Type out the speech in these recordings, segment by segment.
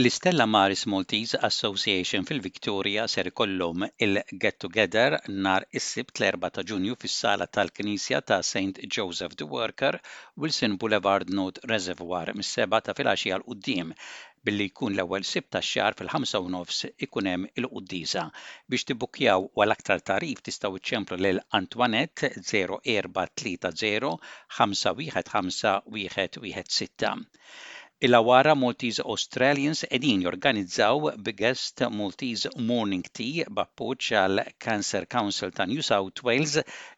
L-Stella Maris Maltese Association fil-Victoria ser ikollhom il-Get Together nhar is-Sibt l-Erbgħa ta' Ġunju fis-sala tal-Knisja ta' Saint Joseph the Worker, Wilson Boulevard Note Reservoir mis-sebgħa ta' filgħaxija 'l quddiem. billi jkun l-ewwel Sibt tax-xahar fil-ħamsa u nofs ikun hemm il-quddiesa. Biex tibbukkjaw u għal aktar tagħrif tistgħu ċċemplu lil Antoinette 0430 515 116. Il-Awara Maltese Australians qegħdin jorganizzaw Biggest Maltese Morning Tea b'appoġġ għall-Cancer Council ta' New South Wales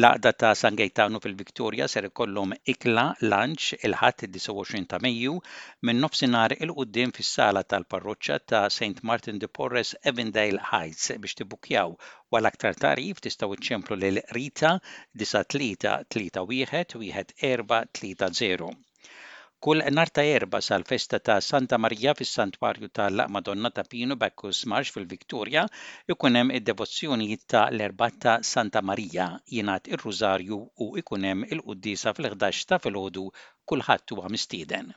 L-Għaqda ta' San Gejtanu fil-Victoria ser ikollhom ikla, lunch, il-Ħadd id-29 ta' Mejju min-nofsinhar 'il quddiem fis-sala tal-parroċċa ta' Saint Martin de Porres Avondale Heights. Biex tibbukkjaw u għal aktar tagħrif tistgħu iċċemplu lil Rita 93311430. Kull nhar ta' Erbgħa sal-festa ta' Santa Marija fis-Santwarju ta' l-Madonna ta' Pinu Bacchus Marsh fil-Victoria jkun hemm id-devozzjonijiet ta' l-Erbgħat ta' Santa Marija, jingħad ir-Rużarju u jkun hemm il-quddiesa fil-ħdax ta' filgħodu kulħadd huwa mistieden.